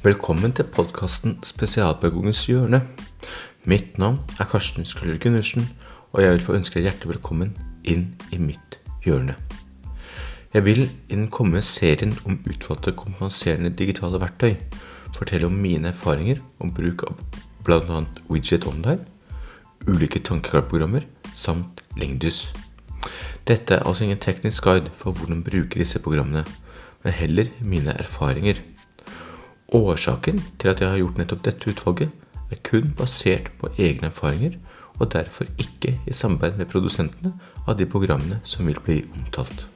Velkommen til podkasten Spesialpedagogens hjørne. Mitt navn er Karsten Skøller Gundersen, og jeg vil få ønske deg hjertelig velkommen inn i mitt hjørne. Jeg vil i den kommende serien om utvalgte kompenserende digitale verktøy fortelle om mine erfaringer om bruk av bl.a. Widget Online, ulike tankekartprogrammer samt Lengdus. Dette er altså ingen teknisk guide for hvordan bruke disse programmene, men heller mine erfaringer. Årsaken til at jeg har gjort nettopp dette utvalget, er kun basert på egne erfaringer, og derfor ikke i samarbeid med produsentene av de programmene som vil bli omtalt.